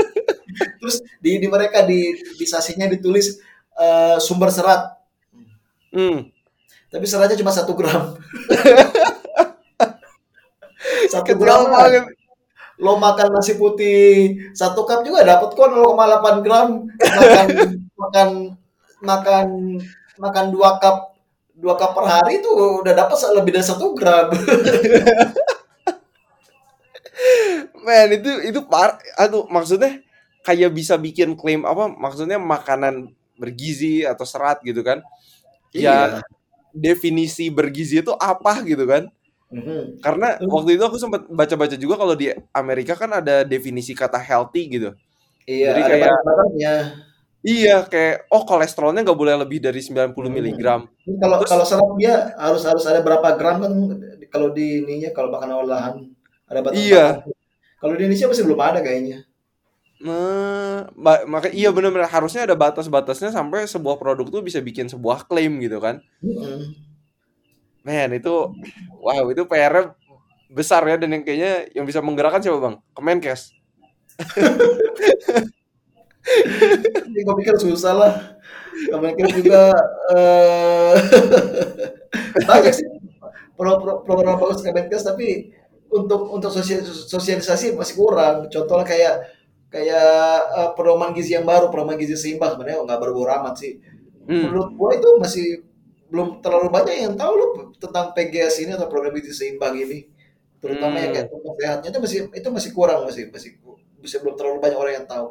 *laughs* terus di, di mereka di di sasinya ditulis eh, sumber serat hmm. Tapi seratnya cuma satu gram. *laughs* Satu gram banget. Lo makan nasi putih satu cup juga dapat kok 0,8 gram. Makan makan makan makan dua cup dua cup per hari itu udah dapat lebih dari satu gram. *laughs* Men itu itu par aduh maksudnya kayak bisa bikin klaim apa? Maksudnya makanan bergizi atau serat gitu kan? Iya. ya definisi bergizi itu apa gitu kan Mhm. Karena Hmm. waktu itu aku sempat baca-baca juga kalau di Amerika kan ada definisi kata healthy gitu. iya Jadi ada kayak- batas-batasnya Iya, kayak oh kolesterolnya nggak boleh lebih dari 90 Hmm. miligram. Kalau Terus- kalau serat dia harus harus ada berapa gram kan kalau di ininya kalau makan olahan ada batas Iya. kalau di Indonesia masih belum ada kayaknya Nah, maka iya benar-benar harusnya ada batas-batasnya sampai sebuah produk tuh bisa bikin sebuah klaim gitu kan. Men, itu wow, itu PR besar ya dan yang kayaknya yang bisa menggerakkan siapa, Bang? Kemenkes. Jadi gue pikir susah lah. Kemenkes juga eh *laughs* banyak sih pro- pro- program bagus Kemenkes tapi untuk untuk sosial- sosialisasi masih kurang. Contohnya kayak kayak eh, pedoman gizi yang baru, pedoman gizi seimbang sebenarnya nggak baru-baru amat sih. Hmm. Menurut gua itu masih belum terlalu banyak yang tahu loh tentang PGS ini atau program gizi seimbang ini. Terutama yang Hmm. kayak tentang sehatnya itu masih itu masih kurang masih masih masih belum terlalu banyak orang yang tahu.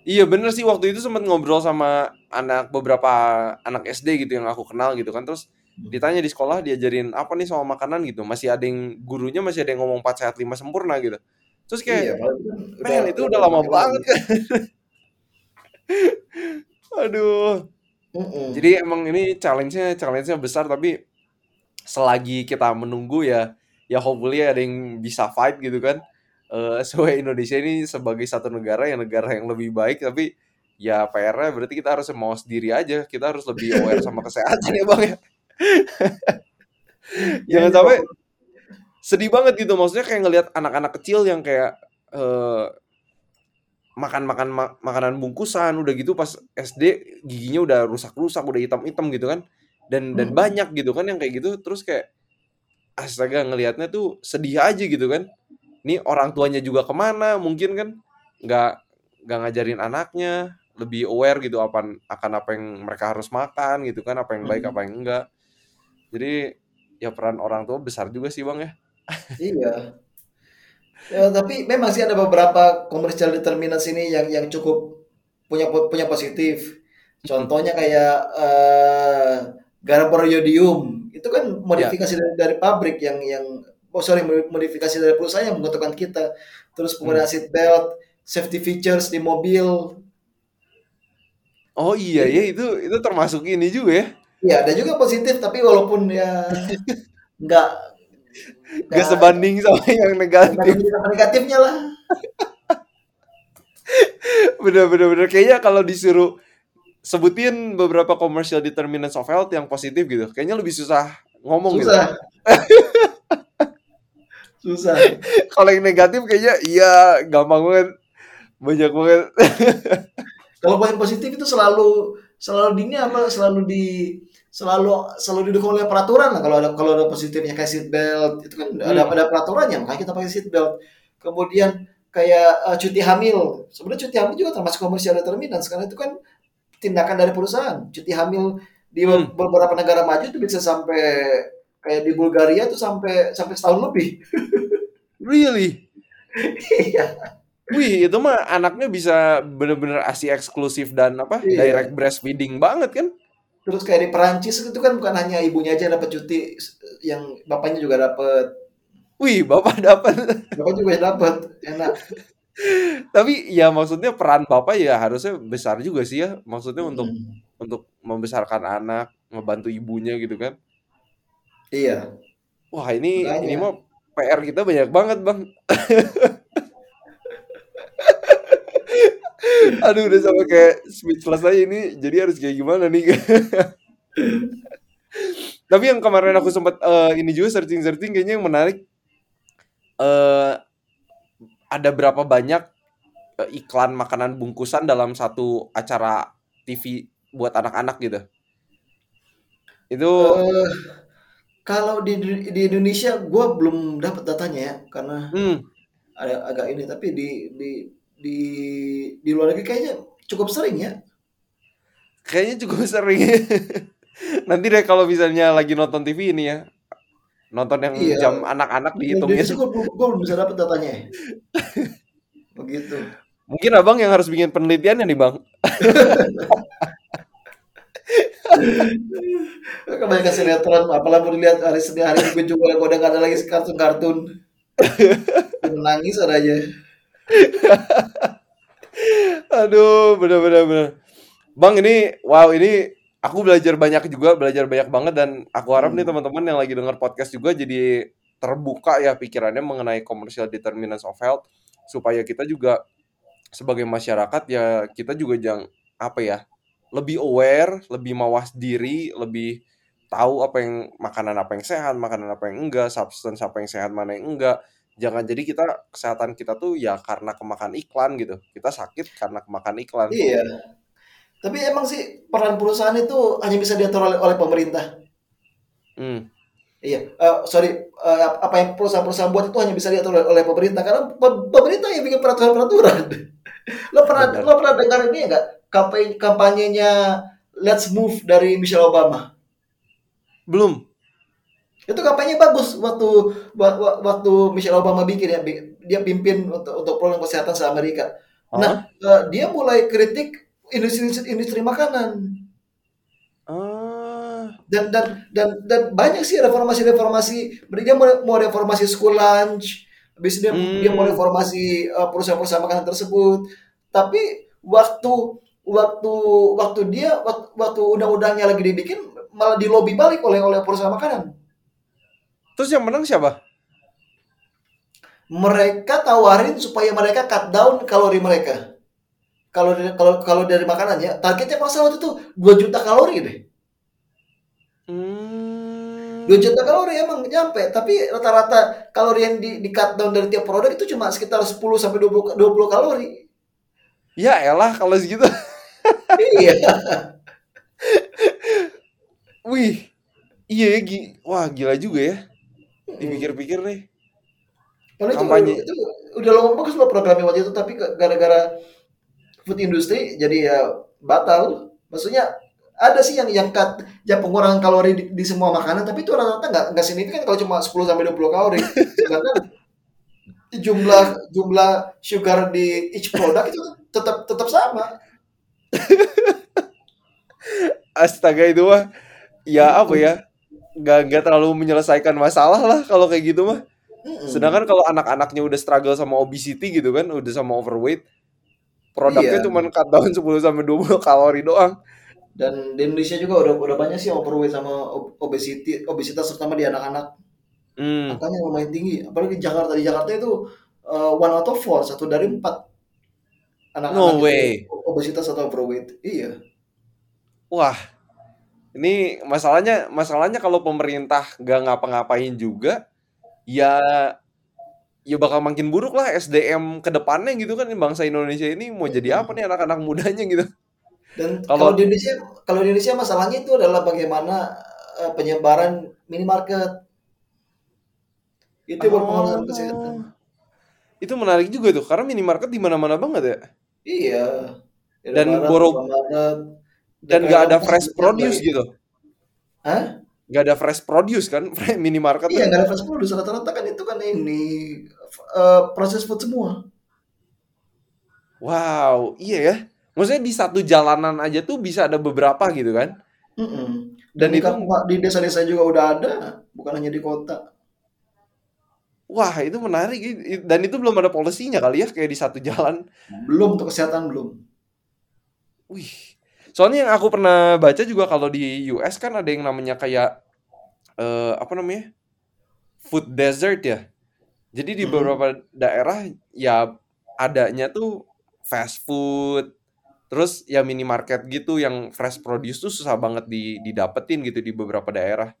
Iya bener sih waktu itu sempat ngobrol sama anak beberapa anak SD gitu yang aku kenal gitu kan terus ditanya di sekolah diajarin apa nih sama makanan gitu masih ada yang gurunya masih ada yang ngomong 4 sehat 5 sempurna gitu terus Iya, kayak kan men itu udah lama banget kan *laughs* aduh Mm-mm. jadi emang ini challenge-nya challenge-nya besar tapi selagi kita menunggu ya ya hopefully ada yang bisa fight gitu kan eh *laughs* supaya Indonesia ini sebagai satu negara yang negara yang lebih baik tapi ya PR-nya berarti kita harus mau sendiri aja. Kita harus lebih aware sama *laughs* kesehatan ya bang ya. Jangan sampai sedih banget gitu. Maksudnya kayak ngelihat anak-anak kecil yang kayak eh, makan-makan ma- makanan bungkusan udah gitu pas SD giginya udah rusak-rusak udah hitam-hitam gitu kan dan dan Hmm. banyak gitu kan yang kayak gitu terus kayak astaga ngelihatnya tuh sedih aja gitu kan nih orang tuanya juga ke mana mungkin kan nggak nggak ngajarin anaknya lebih aware gitu apa akan apa yang mereka harus makan gitu kan apa yang baik Hmm. apa yang enggak jadi ya peran orang tua besar juga sih bang ya Iya. Ya, tapi memang sih ada beberapa commercial determinants ini yang yang cukup punya punya positif. Contohnya kayak eh garam peroyodium itu kan ya modifikasi dari, dari pabrik yang yang oh sorry modifikasi dari perusahaan yang menguntungkan kita. Terus hmm. penggunaan seat belt, safety features di mobil. oh iya ya itu itu termasuk ini juga ya ya ada juga positif tapi walaupun ya *laughs* nggak gak nggak sebanding sama yang negatif. Negatifnya lah. *laughs* bener bener bener. Kayaknya kalau disuruh sebutin beberapa commercial determinants of health yang positif gitu kayaknya lebih susah ngomong gitu. Susah, *laughs* susah. kalau yang negatif kayaknya iya gampang banget. Banyak banget. *laughs* Kalau poin positif itu selalu selalu di ini apa? Selalu di selalu selalu didukung oleh peraturan lah kalau ada kalau ada positifnya kayak seat belt itu kan ada hmm. ada peraturannya makanya kita pakai seat belt. Kemudian kayak eh, cuti hamil. Sebenarnya cuti hamil juga termasuk commercial determinants karena itu kan tindakan dari perusahaan. Cuti hamil di Hmm. beberapa negara maju itu bisa sampai kayak di Bulgaria tuh sampai sampai setahun lebih. *laughs* really Iya, wih itu mah anaknya bisa bener-bener asi eksklusif dan apa iya. direct breastfeeding banget kan Terus kayak di Perancis itu kan bukan hanya ibunya aja dapat cuti, yang bapaknya juga dapat, wih bapak dapat. *laughs* Bapak juga dapat, enak. tapi ya maksudnya peran bapak ya harusnya besar juga sih ya. Maksudnya untuk Mm-mm. untuk membesarkan anak ngebantu ibunya gitu kan. Iya, wah ini ini mah PR kita banyak banget bang *laughs* aduh udah sampai kayak speechless aja ini. Jadi harus kayak gimana nih? *laughs* Tapi yang kemarin aku sempat eh, ini juga searching searching kayaknya yang menarik. Eh ada berapa banyak eh, iklan makanan bungkusan dalam satu acara TV buat anak-anak gitu? Itu Eh, kalau di di Indonesia, gue belum dapat datanya ya, karena hmm, ada agak ini. Tapi di di di di luar negeri kayaknya cukup sering ya. kayaknya cukup sering *laughs* nanti deh kalau misalnya lagi nonton TV ini ya nonton yang Iya, jam anak-anak di Indonesia dihitungin gue belum, gua belum bisa dapat datanya. *laughs* Begitu. mungkin abang yang harus bikin penelitiannya nih bang *laughs* Kebanyakan sinetron, apalagi mau dilihat hari Senin hari Minggu juga gue udah gak ada lagi kartun-kartun. Menangis ada aja. *laughs* aduh bener-bener bener bang ini wow ini aku belajar banyak juga belajar banyak banget dan aku harap nih Hmm. teman-teman yang lagi dengar podcast juga jadi terbuka ya pikirannya mengenai commercial determinants of health supaya kita juga sebagai masyarakat ya kita juga jangan apa ya lebih aware lebih mawas diri lebih tahu apa yang makanan apa yang sehat makanan apa yang enggak substance apa yang sehat mana yang enggak jangan jadi kita kesehatan kita tuh ya karena kemakan iklan gitu kita sakit karena kemakan iklan Iya. Tapi emang sih peran perusahaan itu hanya bisa diatur oleh, oleh pemerintah. hmm. Iya, Eh, sorry, Eh, apa yang perusahaan-perusahaan buat itu hanya bisa diatur oleh, oleh pemerintah karena pe- pemerintah yang bikin peraturan-peraturan. *laughs* Lo pernah benar lo pernah dengar ini enggak? Kampanye kampanyenya Let's Move dari Michelle Obama. belum Itu kampanye bagus waktu wa- wa- waktu Michelle Obama bikin ya, dia pimpin untuk untuk program kesehatan se Amerika. Nah, eh, dia mulai kritik industri industri makanan. ah. Dan dan dan dan banyak sih reformasi-reformasi. Dia mau, mau reformasi school lunch habis dia dia mau hmm reformasi uh, perusahaan-perusahaan makanan tersebut. Tapi waktu waktu waktu dia waktu, waktu undang-undangnya lagi dibikin malah dilobi balik oleh oleh perusahaan makanan terus yang menang siapa mereka tawarin supaya mereka cut down kalori mereka kalau dari kalau kalau dari makanan ya targetnya salah waktu itu 2 juta kalori deh. Hmm. 2 juta kalori emang nyampe, tapi rata-rata kalori yang di, di cut down dari tiap produk itu cuma sekitar 10 sampai 20 20 kalori. Ya elah kalau segitu. iya. *laughs* Wih. Iya ya, wah gila juga ya. Dipikir-pikir nih. Itu, Kampanye. itu udah lama bagus loh programnya waktu itu, tapi gara-gara food industry jadi ya batal. Maksudnya ada sih yang yang cut ya pengurangan kalori di, di semua makanan, tapi itu rata-rata nggak nggak signifikan kalau cuma 10 sampai 20 kalori. Sedangkan jumlah jumlah sugar di each product itu tetap tetap sama. Astaga itu mah ya apa ya? Gak, nggak terlalu menyelesaikan masalah lah kalau kayak gitu mah. Sedangkan kalau anak-anaknya udah struggle sama obesity gitu kan, udah sama overweight, produknya Iya. cuma cut down 10 sampai 20 kalori doang. Dan di Indonesia juga udah udah banyak sih overweight sama ob- obesity obesitas terutama di anak-anak. Hmm. Angkanya lumayan tinggi. Apalagi di Jakarta di Jakarta itu uh, one out of four satu dari empat anak-anak No itu way. obesitas atau overweight. Iya. Wah, ini masalahnya masalahnya kalau pemerintah gak ngapa-ngapain juga, ya ya bakal makin buruk lah SDM ke depannya gitu kan bangsa Indonesia ini mau jadi apa nih anak-anak mudanya gitu. Dan Kalau- kalau di Indonesia kalau di Indonesia masalahnya itu adalah bagaimana uh, penyebaran minimarket. Itu yang berpengaruh kesehatan. Oh. Itu menarik juga tuh karena minimarket di mana-mana banget ya. Iya. Dan borok- Dan DKI gak ada Lembang, fresh produce gitu. Hah? Gak ada fresh produce kan *laughs* minimarket. Iya, nggak ada fresh produce. Rata-rata kan itu kan ini uh, proses food semua. Wow, iya ya. Maksudnya di satu jalanan aja tuh bisa ada beberapa gitu kan. Mm-mm. Dan Dan di, itu- di desa-desa juga udah ada, bukan hanya di kota. Wah, itu menarik dan itu belum ada polisinya kali ya kayak di satu jalan. Belum untuk kesehatan belum. Wih. Soalnya yang aku pernah baca juga kalau di US kan ada yang namanya kayak eh apa namanya? Food desert ya. Jadi di beberapa daerah ya adanya tuh fast food, terus ya minimarket gitu yang fresh produce tuh susah banget di didapetin gitu di beberapa daerah.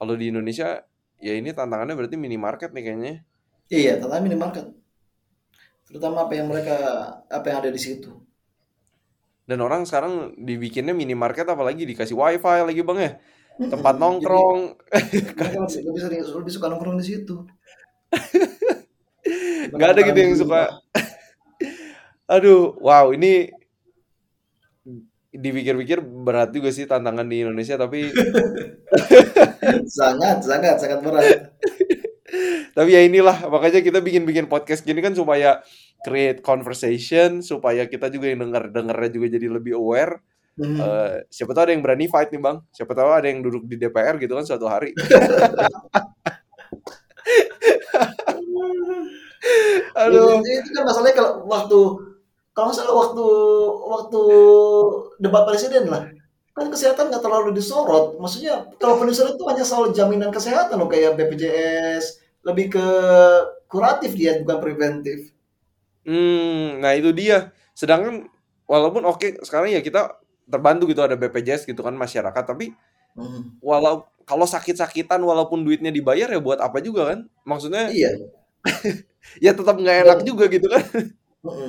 Kalau di Indonesia ya ini tantangannya berarti minimarket nih kayaknya. Iya, terutama minimarket. Terutama apa yang mereka apa yang ada di situ. Dan orang sekarang dibikinnya minimarket apalagi dikasih wifi lagi bang ya. Tempat nongkrong. Jadi, lebih sering lebih suka nongkrong di situ. *laughs* Gak ada gitu yang suka. *laughs* Aduh, wow ini dipikir-pikir berat juga sih tantangan di Indonesia tapi *laughs* sangat sangat sangat berat. tapi ya inilah makanya kita bikin-bikin podcast gini kan supaya create conversation supaya kita juga yang denger dengernya juga jadi lebih aware Hmm. Eh, siapa tahu ada yang berani fight nih bang siapa tahu ada yang duduk di DPR gitu kan suatu hari *laughs* aduh Jadi itu kan masalahnya kalau waktu kalau nggak salah waktu waktu debat presiden lah kan kesehatan nggak terlalu disorot. Maksudnya kalau disorot itu hanya soal jaminan kesehatan loh kayak BPJS lebih ke kuratif dia bukan preventif. Hmm, nah itu dia. Sedangkan walaupun oke sekarang ya kita terbantu gitu ada BPJS gitu kan masyarakat, tapi Hmm. walau kalau sakit-sakitan walaupun duitnya dibayar ya buat apa juga kan? Maksudnya Iya. *laughs* ya tetap nggak enak juga gitu kan?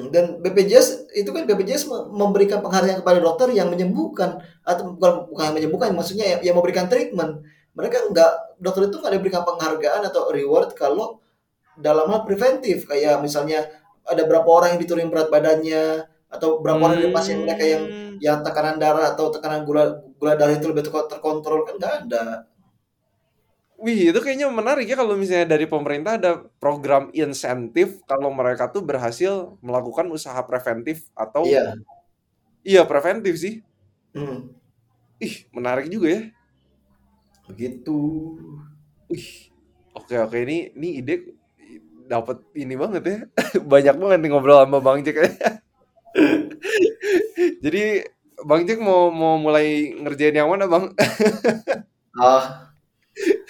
Dan BPJS itu kan BPJS me- memberikan penghargaan kepada dokter yang menyembuhkan atau bukan bukan menyembuhkan maksudnya yang, yang memberikan treatment. Mereka nggak dokter itu nggak diberikan penghargaan atau reward kalau dalam hal preventif kayak misalnya ada berapa orang yang diturunin berat badannya atau berapa orang dari pasien mereka yang Hmm. yang tekanan darah atau tekanan gula gula darah itu lebih ter- terkontrol kan nggak ada. Wih, itu kayaknya menarik ya kalau misalnya dari pemerintah ada program insentif kalau mereka tuh berhasil melakukan usaha preventif atau Iya. iya preventif sih. Hmm. Ih, menarik juga ya. Begitu. Wih, oke oke ini ini ide dapat ini banget ya. *laughs* Banyak banget nih ngobrol sama Bang Jack. *laughs* Jadi Bang Jack mau mau mulai ngerjain yang mana, Bang? *laughs* Ah,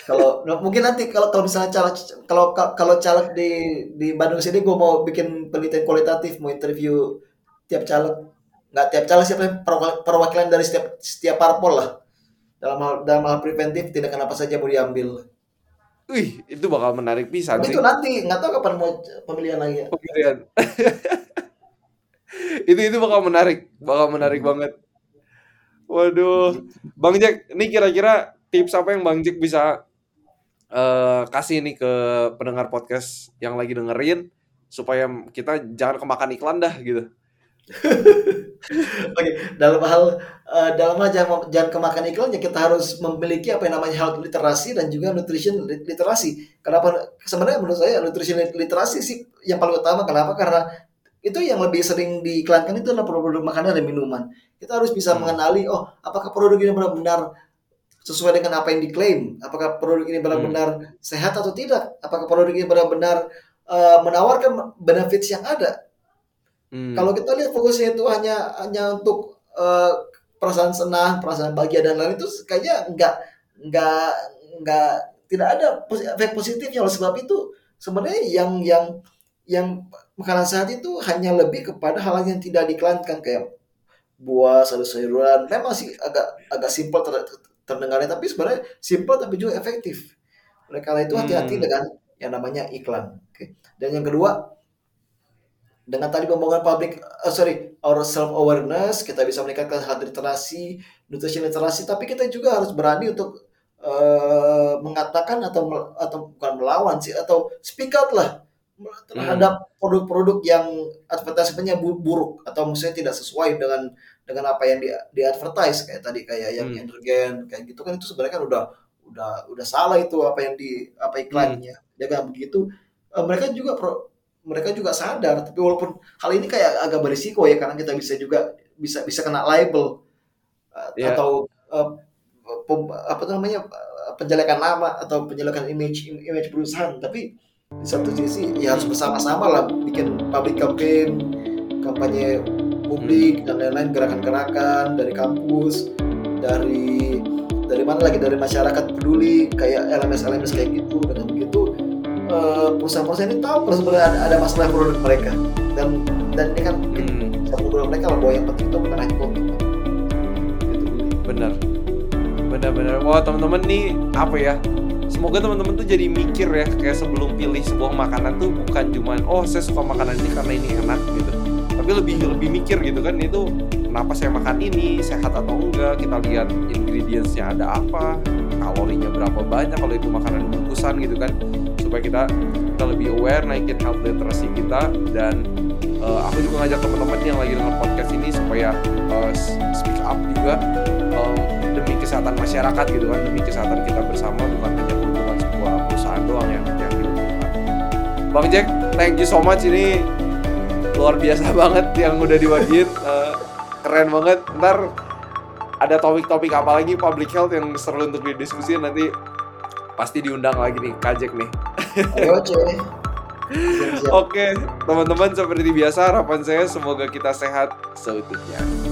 kalau nah, mungkin nanti kalau kalau misalnya caleg kalau kalau caleg di di Bandung sini gue mau bikin penelitian kualitatif mau interview tiap caleg nggak tiap caleg siapa perwakilan dari setiap setiap parpol lah dalam hal dalam hal preventif tindakan apa saja mau diambil Wih, itu bakal menarik bisa Tapi sih. itu nanti nggak tahu kapan mau pemilihan lagi. Pemilihan. *laughs* itu itu bakal menarik, bakal menarik Hmm. banget. Waduh, Bang Jack, ini kira-kira tips apa yang Bang Jack bisa eh, kasih nih ke pendengar podcast yang lagi dengerin supaya kita jangan kemakan iklan dah gitu. *laughs* Oke, dalam hal eh, dalam hal jangan, jangan kemakan iklan ya kita harus memiliki apa yang namanya health literasi dan juga nutrition lit- literasi. Kenapa? Sebenarnya menurut saya nutrition lit- literasi sih yang paling utama. Kenapa? Karena itu yang lebih sering diiklankan itu adalah produk-produk makanan dan minuman. Kita harus bisa Hmm. mengenali, oh apakah produk ini benar-benar sesuai dengan apa yang diklaim? Apakah produk ini benar-benar sehat atau tidak? Apakah produk ini benar-benar eh, menawarkan benefits yang ada? Hmm. Kalau kita lihat fokusnya itu hanya hanya untuk eh, perasaan senang, perasaan bahagia dan lain itu kayaknya nggak nggak nggak tidak ada efek positifnya oleh sebab itu sebenarnya yang yang yang makanan sehat itu hanya lebih kepada hal yang tidak diiklankan kayak buah, sayur-sayuran. Memang sih agak agak simpel ter- terdengarnya tapi sebenarnya simpel tapi juga efektif. Oleh karena itu hati-hati Hmm. dengan yang namanya iklan. Oke. Dan yang kedua dengan tadi pembangunan public eh, sorry our self awareness kita bisa meningkatkan health literasi nutrition literasi tapi kita juga harus berani untuk eh, mengatakan atau atau bukan melawan sih atau speak out lah terhadap produk-produk yang advertisementnya bu- buruk atau maksudnya tidak sesuai dengan dengan apa yang di, di advertise kayak tadi kayak yang Hmm. energen kayak gitu kan itu sebenarnya kan udah udah udah salah itu apa yang di apa iklannya. Jangan begitu Eh, mereka juga pro, mereka juga sadar tapi walaupun hal ini kayak agak berisiko ya karena kita bisa juga bisa bisa kena label uh, Iya. atau uh, pem- apa namanya penjelekan nama atau penjelekan image image perusahaan. Tapi di satu sisi ya harus bersama-sama lah bikin public campaign kampanye publik dan lain-lain gerakan-gerakan dari kampus dari dari mana lagi? Dari masyarakat peduli kayak LMS LMS kayak gitu dengan begitu perusahaan-perusahaan ini tahu kalau sebenarnya ada, ada masalah produk mereka dan dan ini kan Hmm, satu produk mereka bahwa yang penting itu bukan komitmen gitu bener. Bener-bener. Wah, teman-teman nih apa ya? Semoga teman-teman tuh jadi mikir ya kayak sebelum pilih sebuah makanan tuh bukan cuman oh saya suka makanan ini karena ini enak gitu. Tapi lebih lebih mikir gitu kan itu kenapa saya makan ini sehat atau enggak kita lihat ingredientsnya ada apa kalorinya berapa banyak kalau itu makanan bungkusan gitu kan supaya kita kita lebih aware naikin health literacy kita. Dan eh, aku juga ngajak teman-teman yang lagi dengar podcast ini supaya eh, speak up juga em, demi kesehatan masyarakat gitu kan demi kesehatan kita bersama bukan hanya keuntungan sebuah perusahaan doang yang yang diuntungkan Bang Jack thank you so much. Ini luar biasa *laughs* banget yang udah diwajib Eh, keren banget. Ntar ada topik-topik apa lagi public health yang seru untuk didiskusiin nanti pasti diundang lagi nih Kak Jack nih ayo. Oke, teman-teman seperti biasa harapan saya semoga kita sehat seutuhnya.